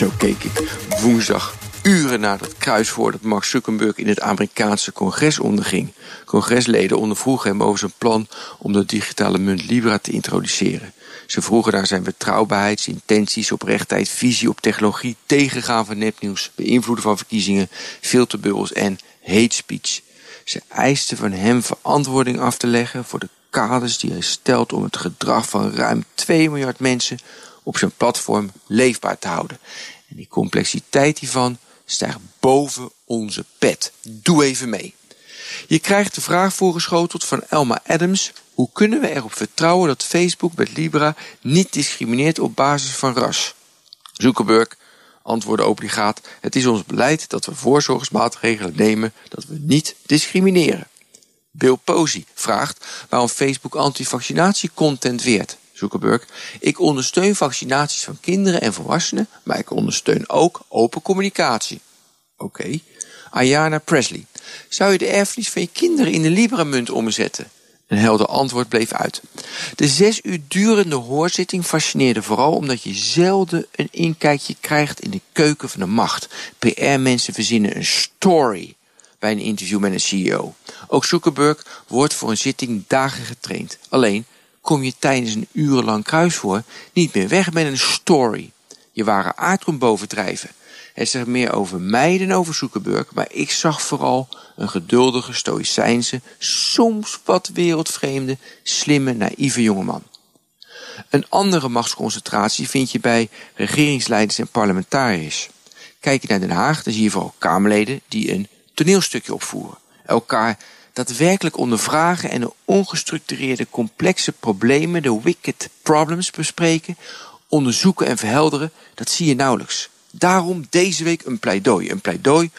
Zo keek ik woensdag uren na het kruiswoord dat Mark Zuckerberg in het Amerikaanse congres onderging. Congresleden ondervroegen hem over zijn plan om de digitale munt Libra te introduceren. Ze vroegen naar zijn betrouwbaarheid, zijn intenties, oprechtheid, visie op technologie, tegengaan van nepnieuws, beïnvloeden van verkiezingen, filterbubbels en hate speech. Ze eisten van hem verantwoording af te leggen voor de kaders die hij stelt om het gedrag van ruim 2 miljard mensen op zijn platform leefbaar te houden. En die complexiteit hiervan stijgt boven onze pet. Doe even mee. Je krijgt de vraag voorgeschoteld van Elma Adams: hoe kunnen we erop vertrouwen dat Facebook met Libra niet discrimineert op basis van ras? Zuckerberg antwoordde obligaat: het is ons beleid dat we voorzorgsmaatregelen nemen dat we niet discrimineren. Bill Posey vraagt waarom Facebook antivaccinatiecontent weert. Zuckerberg. Ik ondersteun vaccinaties van kinderen en volwassenen, maar ik ondersteun ook open communicatie. Oké. Ayana Presley. Zou je de erfenis van je kinderen in de Libra-munt omzetten? Een helder antwoord bleef uit. De zes uur durende hoorzitting fascineerde vooral omdat je zelden een inkijkje krijgt in de keuken van de macht. PR-mensen verzinnen een story bij een interview met een CEO. Ook Zuckerberg wordt voor een zitting dagen getraind. Alleen kom je tijdens een urenlang kruisvoer niet meer weg met een story. Je ware aard komt bovendrijven. Het zegt meer over mij dan over Zuckerberg, maar ik zag vooral een geduldige, stoïcijnse, soms wat wereldvreemde, slimme, naïeve jongeman. Een andere machtsconcentratie vind je bij regeringsleiders en parlementariërs. Kijk je naar Den Haag, dan zie je vooral Kamerleden die een toneelstukje opvoeren. Elkaar daadwerkelijk ondervragen en de ongestructureerde complexe problemen, de wicked problems bespreken, onderzoeken en verhelderen, dat zie je nauwelijks. Daarom deze week een pleidooi. Een pleidooi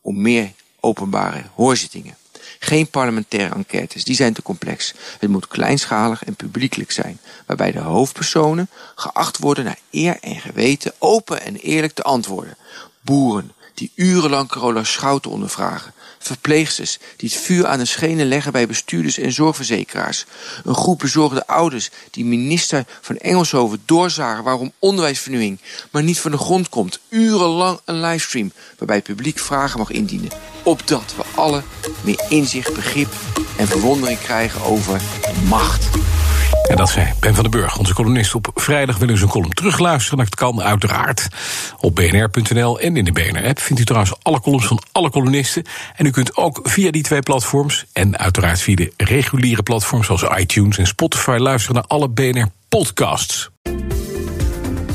om meer openbare hoorzittingen. Geen parlementaire enquêtes, die zijn te complex. Het moet kleinschalig en publiekelijk zijn, waarbij de hoofdpersonen geacht worden naar eer en geweten open en eerlijk te antwoorden. Boeren die urenlang Carola Schouten ondervragen, verpleegsters die het vuur aan de schenen leggen bij bestuurders en zorgverzekeraars. Een groep bezorgde ouders die minister van Engelshoven doorzagen waarom onderwijsvernieuwing maar niet van de grond komt. Urenlang een livestream waarbij het publiek vragen mag indienen. Opdat we alle meer inzicht, begrip en verwondering krijgen over macht. En dat zei Ben van den Burg, onze columnist. Op vrijdag willen u zijn column terugluisteren. Dat kan uiteraard op bnr.nl en in de BNR-app. Vindt u trouwens alle columns van alle columnisten. En u kunt ook via die twee platforms... en uiteraard via de reguliere platforms zoals iTunes en Spotify... luisteren naar alle BNR-podcasts.